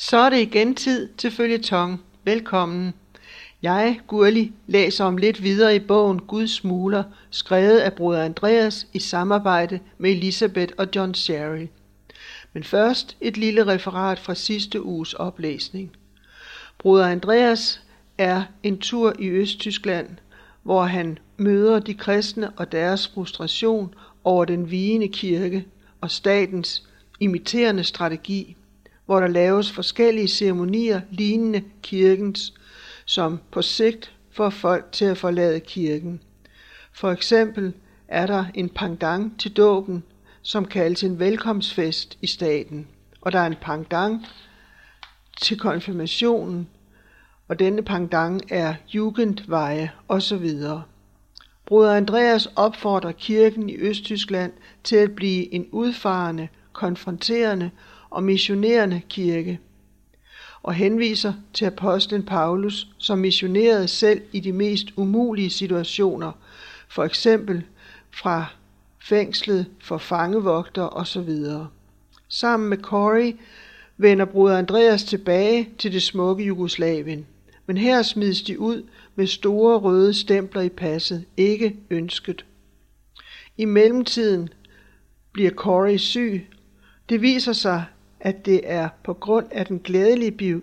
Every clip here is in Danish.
Så er det igen tid til følgetong. Velkommen. Jeg, Gurli, læser om lidt videre i bogen Guds smuler, skrevet af bruder Andreas i samarbejde med Elisabeth og John Sherry. Men først et lille referat fra sidste uges oplæsning. Bruder Andreas er en tur i Østtyskland, hvor han møder de kristne og deres frustration over den vigende kirke og statens imiterende strategi hvor der laves forskellige ceremonier lignende kirkens, som på sigt får folk til at forlade kirken. For eksempel er der en pangdang til dåben, som kaldes en velkomstfest i staten, og der er en pangdang til konfirmationen, og denne pangdang er Jugendveje osv. Bruder Andreas opfordrer kirken i Østtyskland til at blive en udfarende, konfronterende og missionerende kirke, og henviser til apostlen Paulus, som missionerede selv i de mest umulige situationer, for eksempel fra fængslet for fangevogter osv. Sammen med Corey vender bruder Andreas tilbage til det smukke Jugoslavien. Men her smides de ud med store røde stempler i passet, ikke ønsket. I mellemtiden bliver Corey syg. Det viser sig, at det er på grund af den glædelige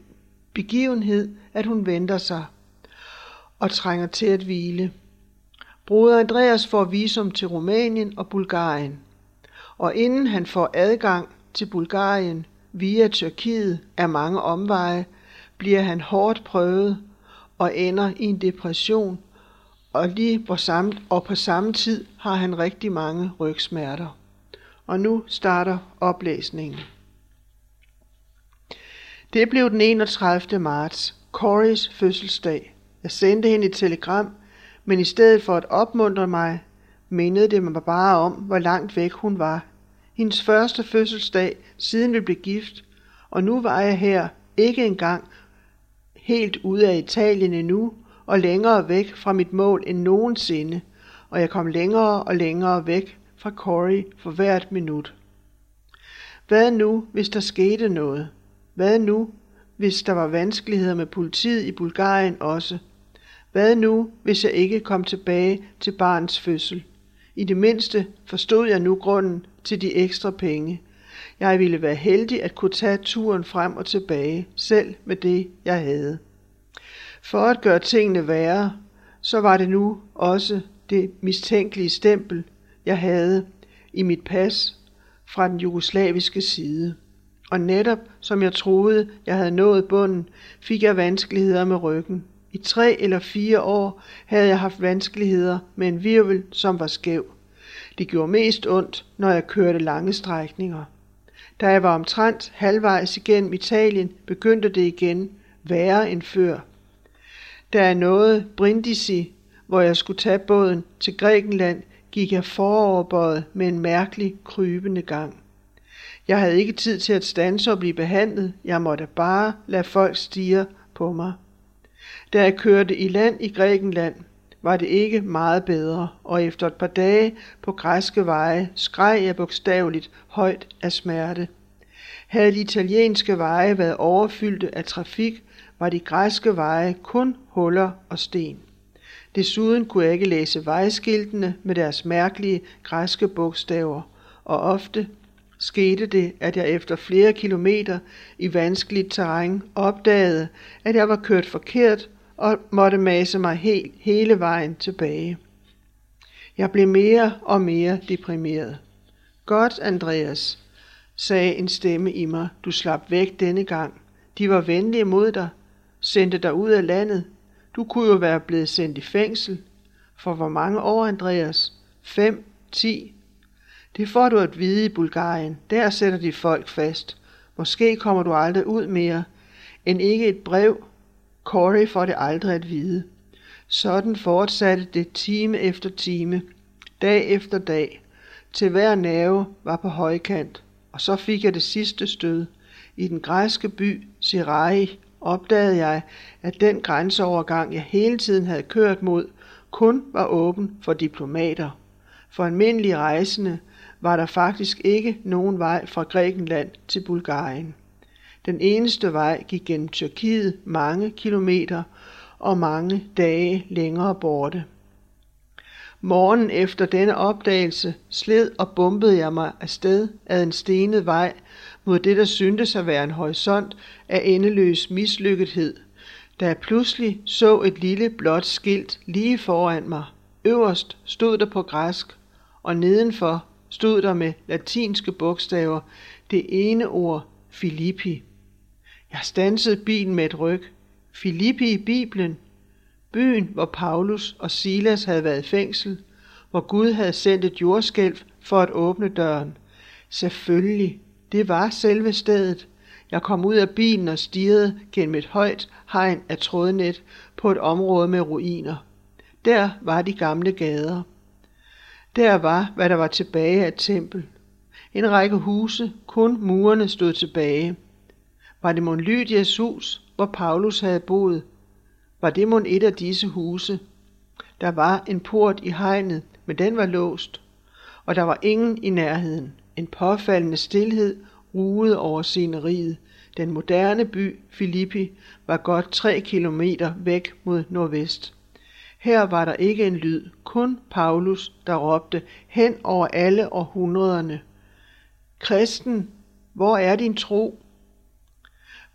begivenhed, at hun venter sig og trænger til at hvile. Broder Andreas får visum til Rumænien og Bulgarien, og inden han får adgang til Bulgarien via Tyrkiet af mange omveje, bliver han hårdt prøvet og ender i en depression, og, lige på samme, og på samme tid har han rigtig mange rygsmerter. Og nu starter oplæsningen. Det blev den 31. marts, Corys fødselsdag. Jeg sendte hende et telegram, men i stedet for at opmuntre mig, mindede det mig bare om, hvor langt væk hun var. Hendes første fødselsdag, siden vi blev gift, og nu var jeg her, ikke engang helt ude af Italien endnu, og længere væk fra mit mål end nogensinde, og jeg kom længere og længere væk fra Corey for hvert minut. Hvad nu, hvis der skete noget? Hvad nu, hvis der var vanskeligheder med politiet i Bulgarien også? Hvad nu, hvis jeg ikke kom tilbage til barns fødsel? I det mindste forstod jeg nu grunden til de ekstra penge. Jeg ville være heldig at kunne tage turen frem og tilbage, selv med det, jeg havde. For at gøre tingene værre, så var det nu også det mistænkelige stempel, jeg havde i mit pas fra den jugoslaviske side og netop som jeg troede, jeg havde nået bunden, fik jeg vanskeligheder med ryggen. I tre eller fire år havde jeg haft vanskeligheder med en virvel, som var skæv. Det gjorde mest ondt, når jeg kørte lange strækninger. Da jeg var omtrent halvvejs igennem Italien, begyndte det igen værre end før. Da jeg nåede Brindisi, hvor jeg skulle tage båden til Grækenland, gik jeg foroverbøjet med en mærkelig krybende gang. Jeg havde ikke tid til at stanse og blive behandlet. Jeg måtte bare lade folk stige på mig. Da jeg kørte i land i Grækenland, var det ikke meget bedre, og efter et par dage på græske veje skreg jeg bogstaveligt højt af smerte. Havde de italienske veje været overfyldte af trafik, var de græske veje kun huller og sten. Desuden kunne jeg ikke læse vejskiltene med deres mærkelige græske bogstaver, og ofte skete det, at jeg efter flere kilometer i vanskeligt terræn opdagede, at jeg var kørt forkert og måtte mase mig helt, hele vejen tilbage. Jeg blev mere og mere deprimeret. Godt, Andreas, sagde en stemme i mig. Du slap væk denne gang. De var venlige mod dig, sendte dig ud af landet. Du kunne jo være blevet sendt i fængsel. For hvor mange år, Andreas? Fem, ti, det får du at vide i Bulgarien. Der sætter de folk fast. Måske kommer du aldrig ud mere, end ikke et brev. Corey får det aldrig at vide. Sådan fortsatte det time efter time, dag efter dag, til hver nerve var på højkant. Og så fik jeg det sidste stød. I den græske by Sirai opdagede jeg, at den grænseovergang, jeg hele tiden havde kørt mod, kun var åben for diplomater. For almindelige rejsende var der faktisk ikke nogen vej fra Grækenland til Bulgarien. Den eneste vej gik gennem Tyrkiet mange kilometer og mange dage længere borte. Morgen efter denne opdagelse sled og bumpede jeg mig afsted ad en stenet vej mod det, der syntes at være en horisont af endeløs mislykkethed, da jeg pludselig så et lille blåt skilt lige foran mig. Øverst stod der på græsk, og nedenfor stod der med latinske bogstaver det ene ord Filippi. Jeg stansede bilen med et ryg. Filippi i Bibelen. Byen, hvor Paulus og Silas havde været i fængsel, hvor Gud havde sendt et jordskælv for at åbne døren. Selvfølgelig, det var selve stedet. Jeg kom ud af bilen og stirrede gennem et højt hegn af trådnet på et område med ruiner. Der var de gamle gader. Der var, hvad der var tilbage af et tempel. En række huse, kun murene stod tilbage. Var det mon Lydias hus, hvor Paulus havde boet? Var det mon et af disse huse? Der var en port i hegnet, men den var låst, og der var ingen i nærheden. En påfaldende stilhed ruede over sceneriet. Den moderne by, Filippi, var godt tre kilometer væk mod nordvest. Her var der ikke en lyd, kun Paulus, der råbte hen over alle århundrederne. Kristen, hvor er din tro?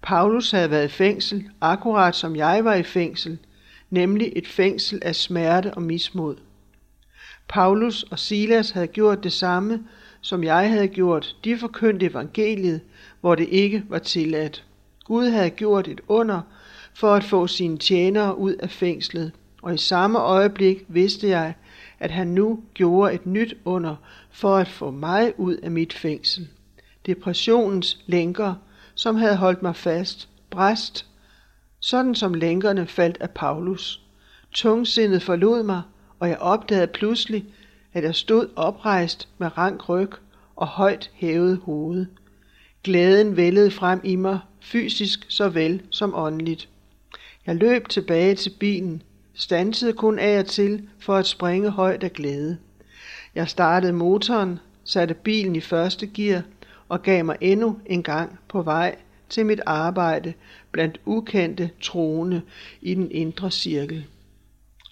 Paulus havde været i fængsel, akkurat som jeg var i fængsel, nemlig et fængsel af smerte og mismod. Paulus og Silas havde gjort det samme, som jeg havde gjort. De forkyndte evangeliet, hvor det ikke var tilladt. Gud havde gjort et under for at få sine tjenere ud af fængslet, og i samme øjeblik vidste jeg, at han nu gjorde et nyt under for at få mig ud af mit fængsel. Depressionens lænker, som havde holdt mig fast, bræst, sådan som lænkerne faldt af Paulus. Tungsindet forlod mig, og jeg opdagede pludselig, at jeg stod oprejst med rank ryg og højt hævet hoved. Glæden vældede frem i mig, fysisk såvel som åndeligt. Jeg løb tilbage til bilen, stansede kun af og til for at springe højt af glæde. Jeg startede motoren, satte bilen i første gear og gav mig endnu en gang på vej til mit arbejde blandt ukendte troende i den indre cirkel.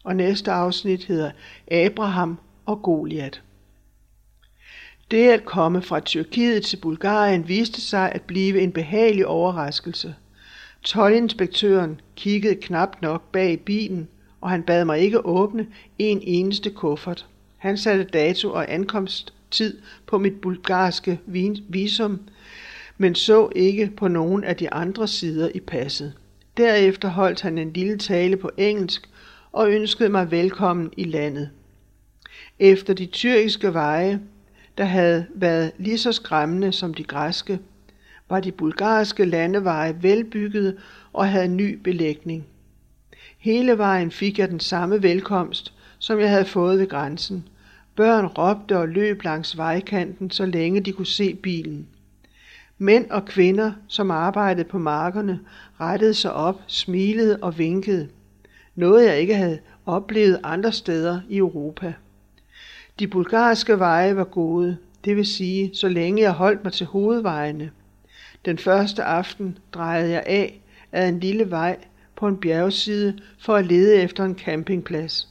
Og næste afsnit hedder Abraham og Goliat. Det at komme fra Tyrkiet til Bulgarien viste sig at blive en behagelig overraskelse. Tollinspektøren kiggede knap nok bag bilen, og han bad mig ikke åbne en eneste kuffert. Han satte dato og ankomsttid på mit bulgarske visum, men så ikke på nogen af de andre sider i passet. Derefter holdt han en lille tale på engelsk og ønskede mig velkommen i landet. Efter de tyrkiske veje, der havde været lige så skræmmende som de græske, var de bulgarske landeveje velbyggede og havde ny belægning. Hele vejen fik jeg den samme velkomst, som jeg havde fået ved grænsen. Børn råbte og løb langs vejkanten, så længe de kunne se bilen. Mænd og kvinder, som arbejdede på markerne, rettede sig op, smilede og vinkede. Noget jeg ikke havde oplevet andre steder i Europa. De bulgarske veje var gode, det vil sige, så længe jeg holdt mig til hovedvejene. Den første aften drejede jeg af ad en lille vej på en bjergside for at lede efter en campingplads.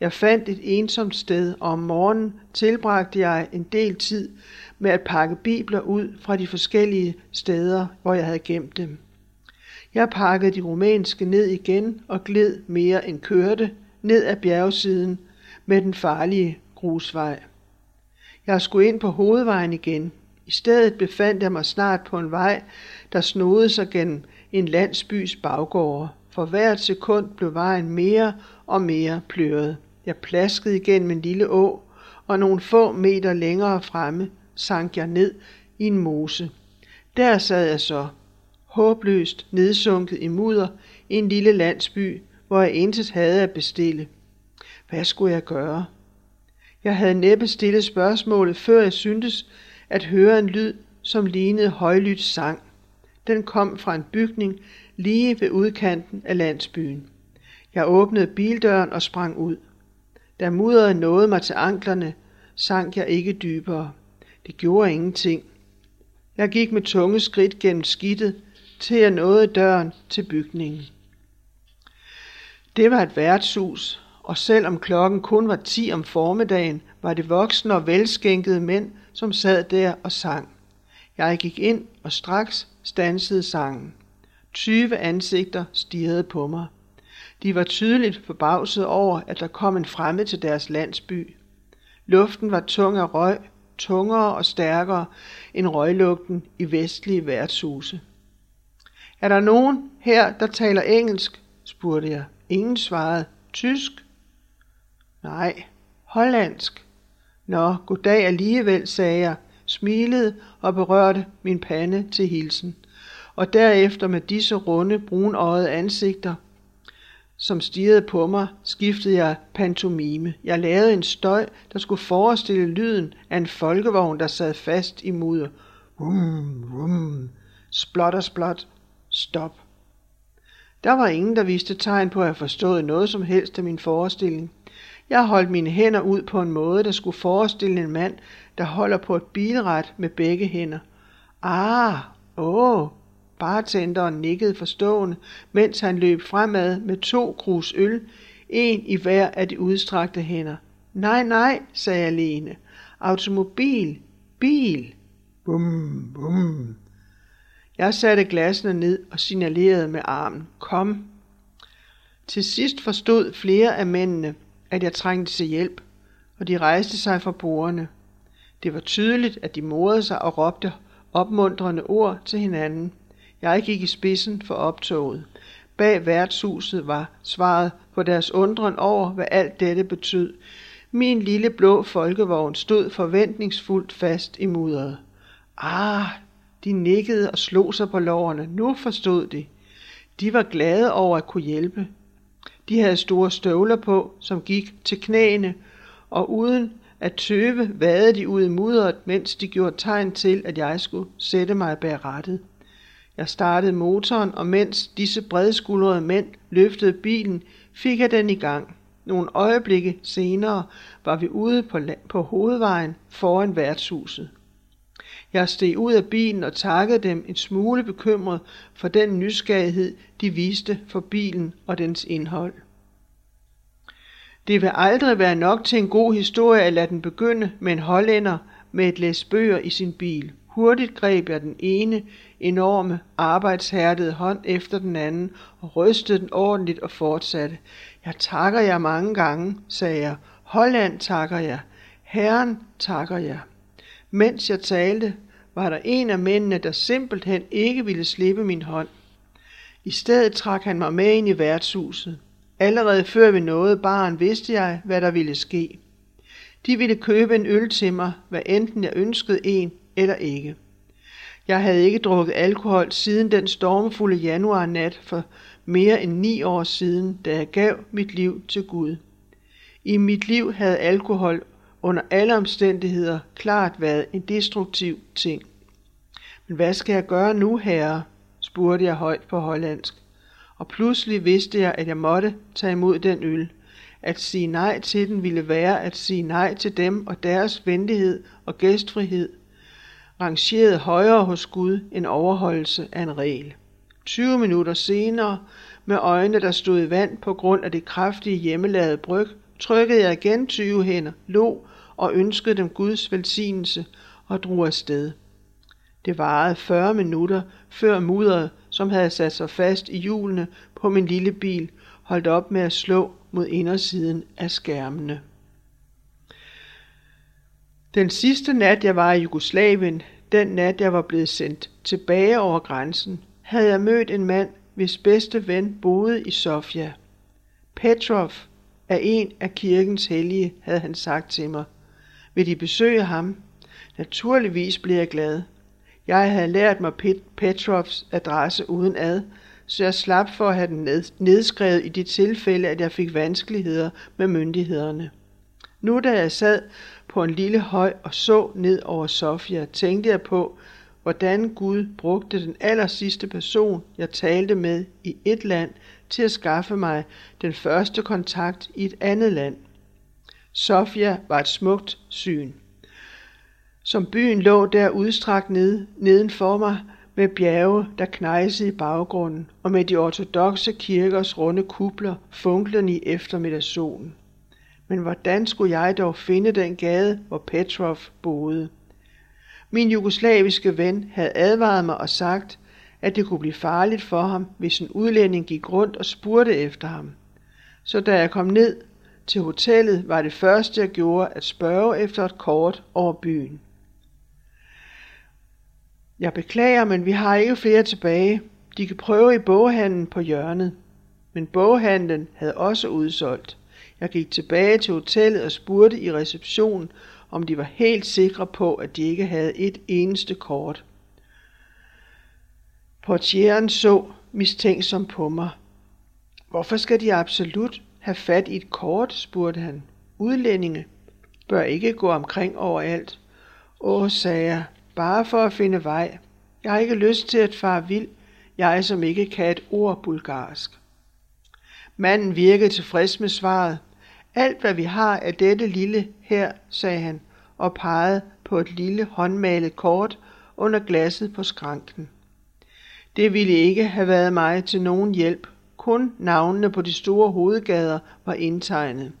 Jeg fandt et ensomt sted, og om morgenen tilbragte jeg en del tid med at pakke bibler ud fra de forskellige steder, hvor jeg havde gemt dem. Jeg pakkede de rumænske ned igen og gled mere end kørte ned ad bjergsiden med den farlige grusvej. Jeg skulle ind på hovedvejen igen. I stedet befandt jeg mig snart på en vej, der snodede sig gennem en landsbys baggårde. For hvert sekund blev vejen mere og mere pløret. Jeg plaskede igennem en lille å, og nogle få meter længere fremme sank jeg ned i en mose. Der sad jeg så, håbløst nedsunket i mudder i en lille landsby, hvor jeg intet havde at bestille. Hvad skulle jeg gøre? Jeg havde næppe stillet spørgsmålet, før jeg syntes at høre en lyd, som lignede højlydt sang. Den kom fra en bygning lige ved udkanten af landsbyen. Jeg åbnede bildøren og sprang ud. Da mudderet nåede mig til anklerne, sank jeg ikke dybere. Det gjorde ingenting. Jeg gik med tunge skridt gennem skidtet, til jeg nåede døren til bygningen. Det var et værtshus, og selvom klokken kun var 10 om formiddagen, var det voksne og velskænkede mænd, som sad der og sang. Jeg gik ind, og straks stansede sangen. 20 ansigter stirrede på mig. De var tydeligt forbavset over, at der kom en fremmed til deres landsby. Luften var tung af røg, tungere og stærkere end røglugten i vestlige værtshuse. Er der nogen her, der taler engelsk? spurgte jeg. Ingen svarede. Tysk? Nej, hollandsk. Nå, goddag alligevel, sagde jeg, smilede og berørte min pande til hilsen. Og derefter med disse runde, brunøjede ansigter, som stirrede på mig, skiftede jeg pantomime. Jeg lavede en støj, der skulle forestille lyden af en folkevogn, der sad fast i mudder. Vum, vum, splot og splot, stop. Der var ingen, der viste tegn på at have forstået noget som helst af min forestilling. Jeg holdt mine hænder ud på en måde, der skulle forestille en mand, der holder på et bilret med begge hænder. Ah, åh, bartenderen nikkede forstående, mens han løb fremad med to krus øl, en i hver af de udstrakte hænder. Nej, nej, sagde jeg alene. Automobil, bil. Bum, bum. Jeg satte glasene ned og signalerede med armen. Kom. Til sidst forstod flere af mændene, at jeg trængte til hjælp, og de rejste sig fra bordene. Det var tydeligt, at de morede sig og råbte opmuntrende ord til hinanden. Jeg gik i spidsen for optoget. Bag værtshuset var svaret på deres undren over, hvad alt dette betød. Min lille blå folkevogn stod forventningsfuldt fast i mudderet. Ah, de nikkede og slog sig på lårene. Nu forstod de. De var glade over at kunne hjælpe. De havde store støvler på, som gik til knæene, og uden at tøve vadede de ud i mudderet, mens de gjorde tegn til, at jeg skulle sætte mig bag rattet. Jeg startede motoren, og mens disse bredskuldrede mænd løftede bilen, fik jeg den i gang. Nogle øjeblikke senere var vi ude på, på hovedvejen foran værtshuset. Jeg steg ud af bilen og takkede dem en smule bekymret for den nysgerrighed, de viste for bilen og dens indhold. Det vil aldrig være nok til en god historie at lade den begynde med en hollænder med et læs bøger i sin bil. Hurtigt greb jeg den ene enorme arbejdshærdede hånd efter den anden og rystede den ordentligt og fortsatte. Jeg takker jer mange gange, sagde jeg. Holland takker jeg. Herren takker jeg. Mens jeg talte, var der en af mændene, der simpelthen ikke ville slippe min hånd. I stedet trak han mig med ind i værtshuset. Allerede før vi nåede baren, vidste jeg, hvad der ville ske. De ville købe en øl til mig, hvad enten jeg ønskede en eller ikke. Jeg havde ikke drukket alkohol siden den stormfulde januarnat for mere end ni år siden, da jeg gav mit liv til Gud. I mit liv havde alkohol under alle omstændigheder klart været en destruktiv ting. Men hvad skal jeg gøre nu, herre? spurgte jeg højt på hollandsk. Og pludselig vidste jeg, at jeg måtte tage imod den øl. At sige nej til den ville være at sige nej til dem og deres venlighed og gæstfrihed, rangeret højere hos Gud end overholdelse af en regel. 20 minutter senere, med øjne, der stod i vand på grund af det kraftige hjemmelavede bryg, trykkede jeg igen 20 hænder, lå og ønskede dem Guds velsignelse og drog afsted. Det varede 40 minutter, før mudderet, som havde sat sig fast i hjulene på min lille bil, holdt op med at slå mod indersiden af skærmene. Den sidste nat, jeg var i Jugoslavien, den nat, jeg var blevet sendt tilbage over grænsen, havde jeg mødt en mand, hvis bedste ven boede i Sofia. Petrov er en af kirkens hellige, havde han sagt til mig. Vil de besøge ham? Naturligvis blev jeg glad. Jeg havde lært mig Pet- Petrovs adresse uden ad, så jeg slap for at have den nedskrevet i det tilfælde, at jeg fik vanskeligheder med myndighederne. Nu da jeg sad på en lille høj og så ned over Sofia, tænkte jeg på, hvordan Gud brugte den aller sidste person, jeg talte med i et land, til at skaffe mig den første kontakt i et andet land. Sofia var et smukt syn. Som byen lå der udstrakt ned, neden for mig, med bjerge, der knejsede i baggrunden, og med de ortodoxe kirkers runde kupler funklende i eftermiddagssolen. Men hvordan skulle jeg dog finde den gade, hvor Petrov boede? Min jugoslaviske ven havde advaret mig og sagt, at det kunne blive farligt for ham, hvis en udlænding gik rundt og spurgte efter ham. Så da jeg kom ned til hotellet, var det første, jeg gjorde, at spørge efter et kort over byen. Jeg beklager, men vi har ikke flere tilbage. De kan prøve i boghandlen på hjørnet. Men boghandlen havde også udsolgt. Jeg gik tilbage til hotellet og spurgte i receptionen, om de var helt sikre på, at de ikke havde et eneste kort. Portieren så mistænksom på mig. Hvorfor skal de absolut have fat i et kort, spurgte han. Udlændinge bør ikke gå omkring overalt. Åh, sagde jeg, bare for at finde vej. Jeg har ikke lyst til at fare vild, jeg som ikke kan et ord bulgarsk. Manden virkede tilfreds med svaret. Alt hvad vi har er dette lille her, sagde han og pegede på et lille håndmalet kort under glasset på skranken. Det ville ikke have været mig til nogen hjælp. Kun navnene på de store hovedgader var indtegnet.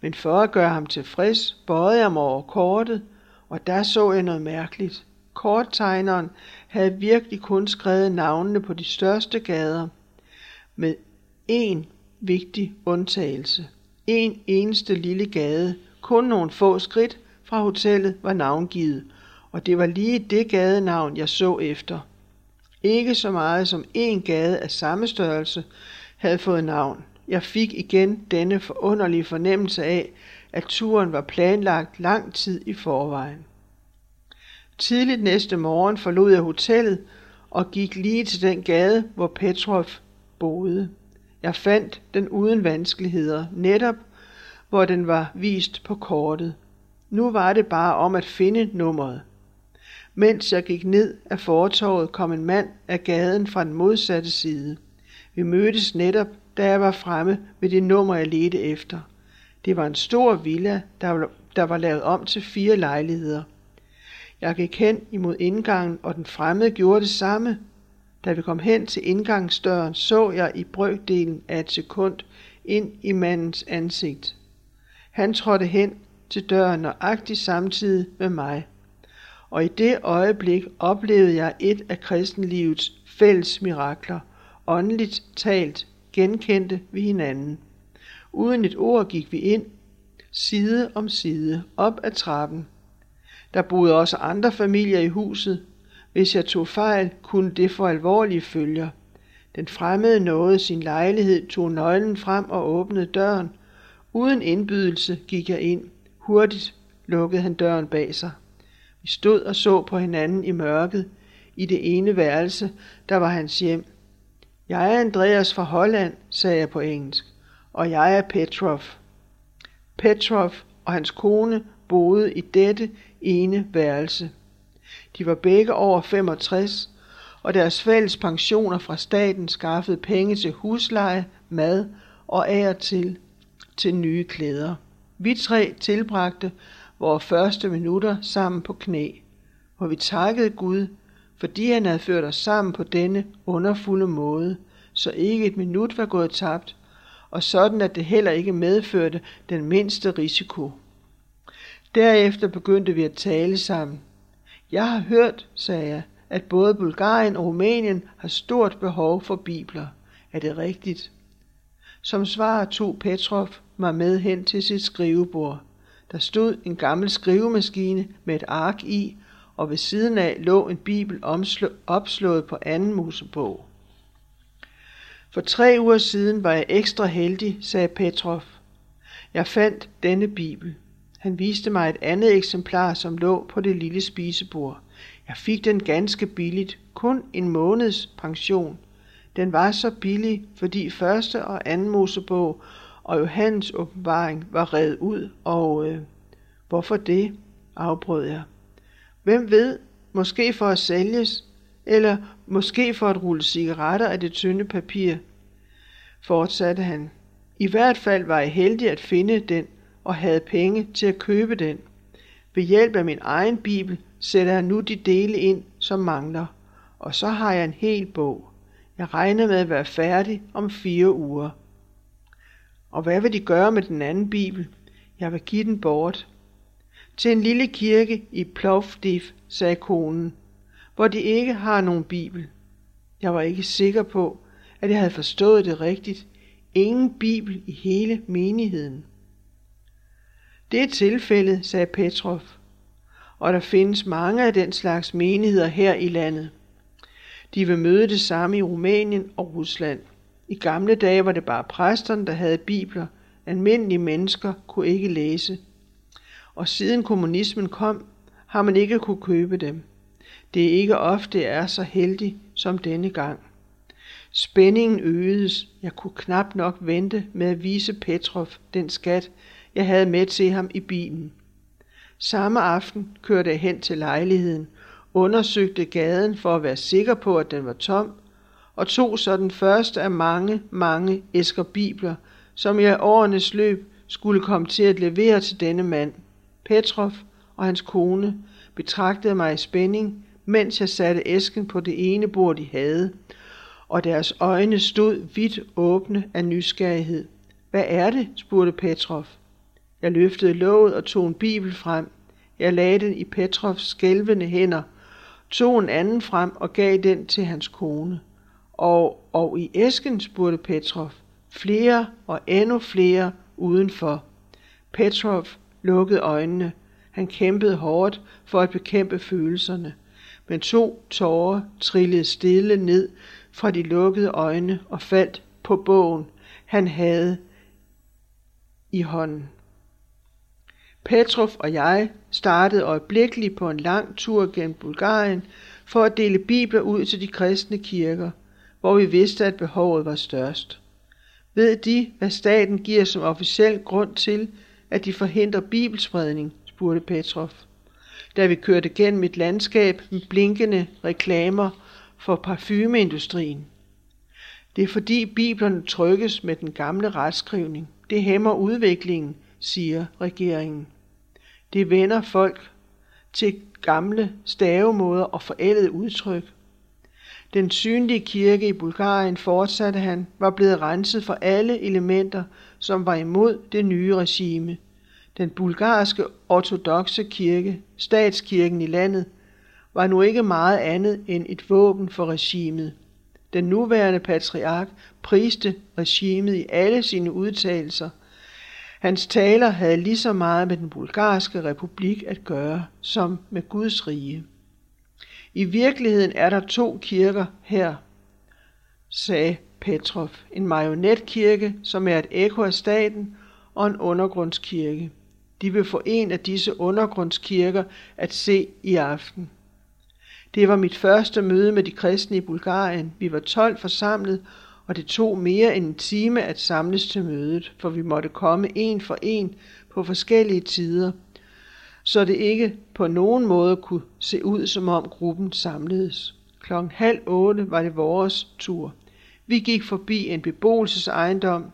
Men for at gøre ham tilfreds, bøjede jeg mig over kortet, og der så jeg noget mærkeligt. Korttegneren havde virkelig kun skrevet navnene på de største gader, med én vigtig undtagelse. En eneste lille gade, kun nogle få skridt fra hotellet var navngivet, og det var lige det gadenavn, jeg så efter. Ikke så meget som en gade af samme størrelse havde fået navn. Jeg fik igen denne forunderlige fornemmelse af, at turen var planlagt lang tid i forvejen. Tidligt næste morgen forlod jeg hotellet og gik lige til den gade, hvor Petrov boede. Jeg fandt den uden vanskeligheder, netop hvor den var vist på kortet. Nu var det bare om at finde nummeret. Mens jeg gik ned af fortorvet, kom en mand af gaden fra den modsatte side. Vi mødtes netop, da jeg var fremme ved det nummer, jeg ledte efter. Det var en stor villa, der var, der var lavet om til fire lejligheder. Jeg gik hen imod indgangen, og den fremmede gjorde det samme. Da vi kom hen til indgangsdøren, så jeg i brøkdelen af et sekund ind i mandens ansigt. Han trådte hen til døren nøjagtigt samtidig med mig. Og i det øjeblik oplevede jeg et af kristenlivets fælles mirakler. Åndeligt talt genkendte vi hinanden. Uden et ord gik vi ind, side om side, op ad trappen. Der boede også andre familier i huset. Hvis jeg tog fejl, kunne det få alvorlige følger. Den fremmede nåede sin lejlighed, tog nøglen frem og åbnede døren. Uden indbydelse gik jeg ind. Hurtigt lukkede han døren bag sig. Vi stod og så på hinanden i mørket. I det ene værelse, der var hans hjem. Jeg er Andreas fra Holland, sagde jeg på engelsk, og jeg er Petrov. Petrov og hans kone boede i dette ene værelse. De var begge over 65, og deres fælles pensioner fra staten skaffede penge til husleje, mad og af og til til nye klæder. Vi tre tilbragte vores første minutter sammen på knæ, hvor vi takkede Gud, fordi han havde ført os sammen på denne underfulde måde, så ikke et minut var gået tabt, og sådan at det heller ikke medførte den mindste risiko. Derefter begyndte vi at tale sammen. Jeg har hørt, sagde jeg, at både Bulgarien og Rumænien har stort behov for bibler. Er det rigtigt? Som svar tog Petrov mig med hen til sit skrivebord. Der stod en gammel skrivemaskine med et ark i, og ved siden af lå en bibel opslået på anden Mosebog. For tre uger siden var jeg ekstra heldig, sagde Petrov. Jeg fandt denne bibel. Han viste mig et andet eksemplar, som lå på det lille spisebord. Jeg fik den ganske billigt, kun en måneds pension. Den var så billig, fordi første og anden Mosebog og Johannes åbenbaring var reddet ud, og øh, hvorfor det, afbrød jeg. Hvem ved, måske for at sælges, eller måske for at rulle cigaretter af det tynde papir, fortsatte han. I hvert fald var jeg heldig at finde den, og havde penge til at købe den. Ved hjælp af min egen bibel sætter jeg nu de dele ind, som mangler, og så har jeg en hel bog. Jeg regner med at være færdig om fire uger. Og hvad vil de gøre med den anden bibel? Jeg vil give den bort. Til en lille kirke i Plovdiv, sagde konen, hvor de ikke har nogen bibel. Jeg var ikke sikker på, at jeg havde forstået det rigtigt. Ingen bibel i hele menigheden. Det er tilfældet, sagde Petrov, og der findes mange af den slags menigheder her i landet. De vil møde det samme i Rumænien og Rusland. I gamle dage var det bare præsterne, der havde bibler. Almindelige mennesker kunne ikke læse. Og siden kommunismen kom, har man ikke kunne købe dem. Det er ikke ofte, jeg er så heldig som denne gang. Spændingen øgedes. Jeg kunne knap nok vente med at vise Petrov den skat, jeg havde med til ham i bilen. Samme aften kørte jeg hen til lejligheden, undersøgte gaden for at være sikker på, at den var tom, og tog så den første af mange, mange æsker bibler, som jeg i årenes løb skulle komme til at levere til denne mand. Petrov og hans kone betragtede mig i spænding, mens jeg satte æsken på det ene bord, de havde, og deres øjne stod vidt åbne af nysgerrighed. Hvad er det? spurgte Petrov. Jeg løftede låget og tog en bibel frem. Jeg lagde den i Petrovs skælvende hænder, tog en anden frem og gav den til hans kone. Og, og i æsken, spurgte Petrov, flere og endnu flere udenfor. Petrov lukkede øjnene. Han kæmpede hårdt for at bekæmpe følelserne. Men to tårer trillede stille ned fra de lukkede øjne og faldt på bogen, han havde i hånden. Petrov og jeg startede øjeblikkeligt på en lang tur gennem Bulgarien for at dele bibler ud til de kristne kirker, hvor vi vidste, at behovet var størst. Ved de, hvad staten giver som officiel grund til, at de forhindrer bibelspredning, spurgte Petrov. Da vi kørte gennem et landskab med blinkende reklamer for parfumeindustrien. Det er fordi biblerne trykkes med den gamle retskrivning. Det hæmmer udviklingen, siger regeringen. Det vender folk til gamle stavemåder og forældede udtryk. Den synlige kirke i Bulgarien, fortsatte han, var blevet renset for alle elementer, som var imod det nye regime. Den bulgarske ortodoxe kirke, statskirken i landet, var nu ikke meget andet end et våben for regimet. Den nuværende patriark priste regimet i alle sine udtalelser – Hans taler havde lige så meget med den bulgarske republik at gøre som med Guds rige. I virkeligheden er der to kirker her, sagde Petrov. En marionetkirke, som er et ekko af staten, og en undergrundskirke. De vil få en af disse undergrundskirker at se i aften. Det var mit første møde med de kristne i Bulgarien. Vi var 12 forsamlet, og det tog mere end en time at samles til mødet, for vi måtte komme en for en på forskellige tider, så det ikke på nogen måde kunne se ud, som om gruppen samledes. Klokken halv otte var det vores tur. Vi gik forbi en beboelsesejendom,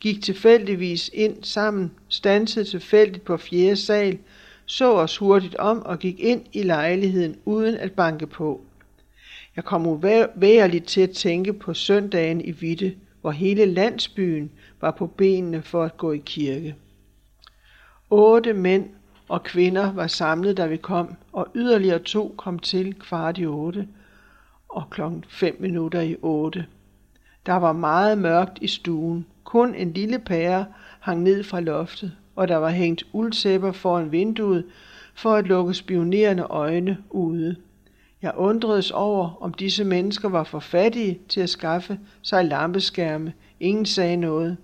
gik tilfældigvis ind sammen, stansede tilfældigt på fjerde sal, så os hurtigt om og gik ind i lejligheden uden at banke på. Jeg kom uværligt til at tænke på søndagen i Vitte, hvor hele landsbyen var på benene for at gå i kirke. Otte mænd og kvinder var samlet, da vi kom, og yderligere to kom til kvart i otte og klokken fem minutter i otte. Der var meget mørkt i stuen. Kun en lille pære hang ned fra loftet, og der var hængt uldtæpper foran vinduet for at lukke spionerende øjne ude. Jeg undredes over, om disse mennesker var for fattige til at skaffe sig lampeskærme. Ingen sagde noget.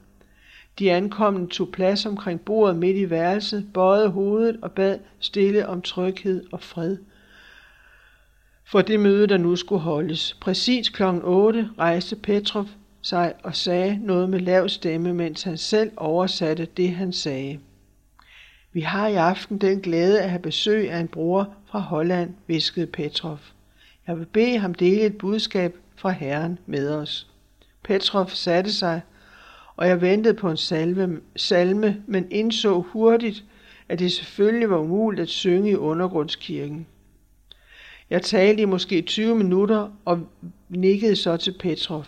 De ankomne tog plads omkring bordet midt i værelset, bøjede hovedet og bad stille om tryghed og fred. For det møde, der nu skulle holdes. Præcis kl. 8 rejste Petrov sig og sagde noget med lav stemme, mens han selv oversatte det, han sagde. Vi har i aften den glæde at have besøg af en bror fra Holland, viskede Petrov. Jeg vil bede ham dele et budskab fra Herren med os. Petrov satte sig, og jeg ventede på en salve, salme, men indså hurtigt, at det selvfølgelig var umuligt at synge i undergrundskirken. Jeg talte i måske 20 minutter og nikkede så til Petrov.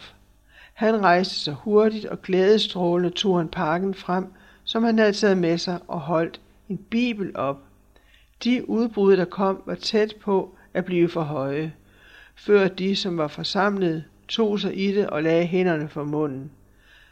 Han rejste sig hurtigt og glædestrålende tog han pakken frem, som han havde taget med sig og holdt en bibel op. De udbrud, der kom, var tæt på at blive for høje, før de, som var forsamlet, tog sig i det og lagde hænderne for munden.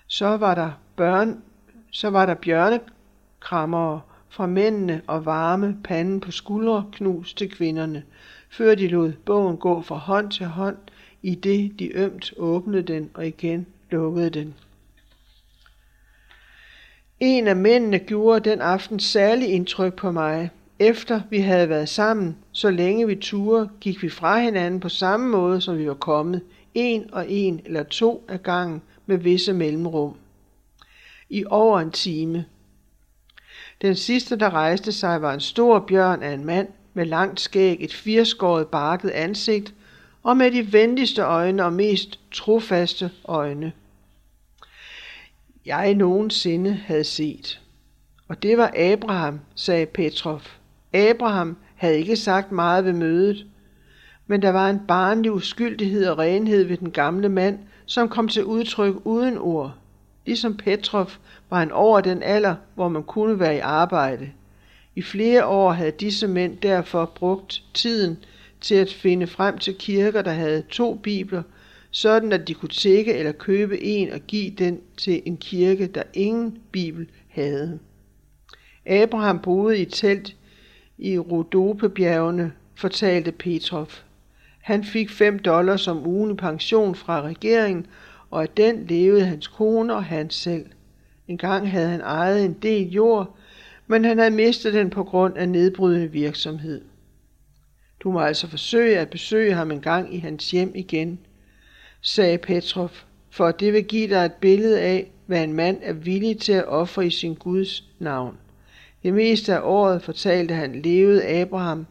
Så var der børn, så var der bjørnekrammere fra mændene og varme panden på skuldre knus til kvinderne, før de lod bogen gå fra hånd til hånd, i det de ømt åbnede den og igen lukkede den. En af mændene gjorde den aften særlig indtryk på mig. Efter vi havde været sammen, så længe vi turde, gik vi fra hinanden på samme måde, som vi var kommet, en og en eller to af gangen med visse mellemrum. I over en time. Den sidste, der rejste sig, var en stor bjørn af en mand med langt skæg, et firskåret barket ansigt og med de venligste øjne og mest trofaste øjne jeg nogensinde havde set. Og det var Abraham, sagde Petrov. Abraham havde ikke sagt meget ved mødet, men der var en barnlig uskyldighed og renhed ved den gamle mand, som kom til udtryk uden ord. Ligesom Petrov var han over den alder, hvor man kunne være i arbejde. I flere år havde disse mænd derfor brugt tiden til at finde frem til kirker, der havde to bibler sådan at de kunne tække eller købe en og give den til en kirke, der ingen bibel havde. Abraham boede i telt i Rodopebjergene, fortalte Petrov. Han fik 5 dollars om ugen i pension fra regeringen, og af den levede hans kone og han selv. En gang havde han ejet en del jord, men han havde mistet den på grund af nedbrydende virksomhed. Du må altså forsøge at besøge ham en gang i hans hjem igen – sagde Petrov, for det vil give dig et billede af, hvad en mand er villig til at ofre i sin Guds navn. Det meste af året, fortalte han, levede Abraham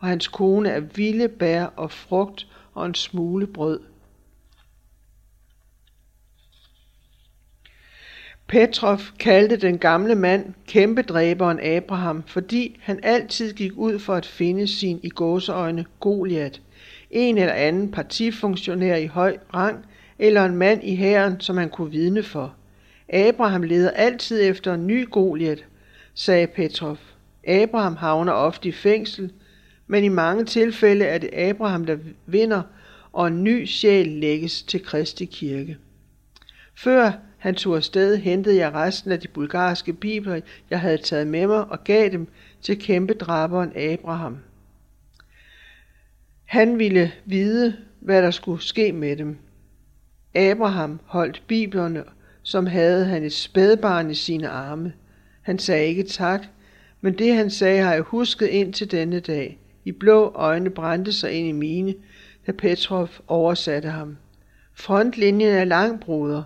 og hans kone af vilde bær og frugt og en smule brød. Petrov kaldte den gamle mand kæmpedræberen Abraham, fordi han altid gik ud for at finde sin i gåseøjne Goliat, en eller anden partifunktionær i høj rang, eller en mand i hæren, som han kunne vidne for. Abraham leder altid efter en ny Goliat, sagde Petrov. Abraham havner ofte i fængsel, men i mange tilfælde er det Abraham, der vinder, og en ny sjæl lægges til Kristi kirke. Før han tog afsted, hentede jeg resten af de bulgarske bibler, jeg havde taget med mig, og gav dem til kæmpedraberen Abraham. Han ville vide, hvad der skulle ske med dem. Abraham holdt biblerne, som havde han et spædbarn i sine arme. Han sagde ikke tak, men det han sagde har jeg husket ind til denne dag. I blå øjne brændte sig ind i mine, da Petrov oversatte ham. Frontlinjen er lang, bruder.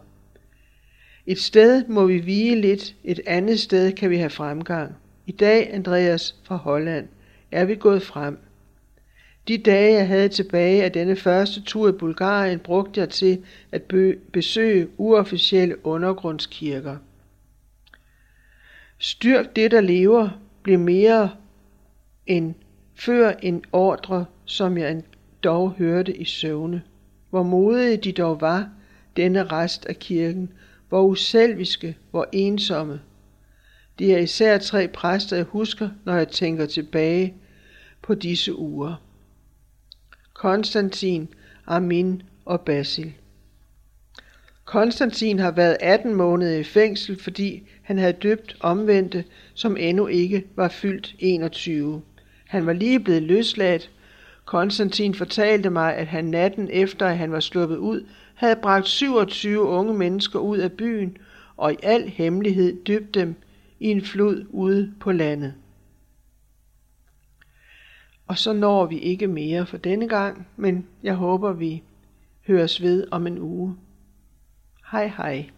Et sted må vi vige lidt, et andet sted kan vi have fremgang. I dag, Andreas fra Holland, er vi gået frem. De dage, jeg havde tilbage af denne første tur i Bulgarien, brugte jeg til at besøge uofficielle undergrundskirker. Styrk det, der lever, blev mere end før en ordre, som jeg dog hørte i søvne. Hvor modige de dog var, denne rest af kirken, hvor uselviske, hvor ensomme. Det er især tre præster, jeg husker, når jeg tænker tilbage på disse uger. Konstantin, Armin og Basil. Konstantin har været 18 måneder i fængsel, fordi han havde døbt omvendte, som endnu ikke var fyldt 21. Han var lige blevet løsladt. Konstantin fortalte mig, at han natten efter, at han var sluppet ud, havde bragt 27 unge mennesker ud af byen og i al hemmelighed dybt dem i en flod ude på landet. Og så når vi ikke mere for denne gang, men jeg håber, vi høres ved om en uge. Hej hej.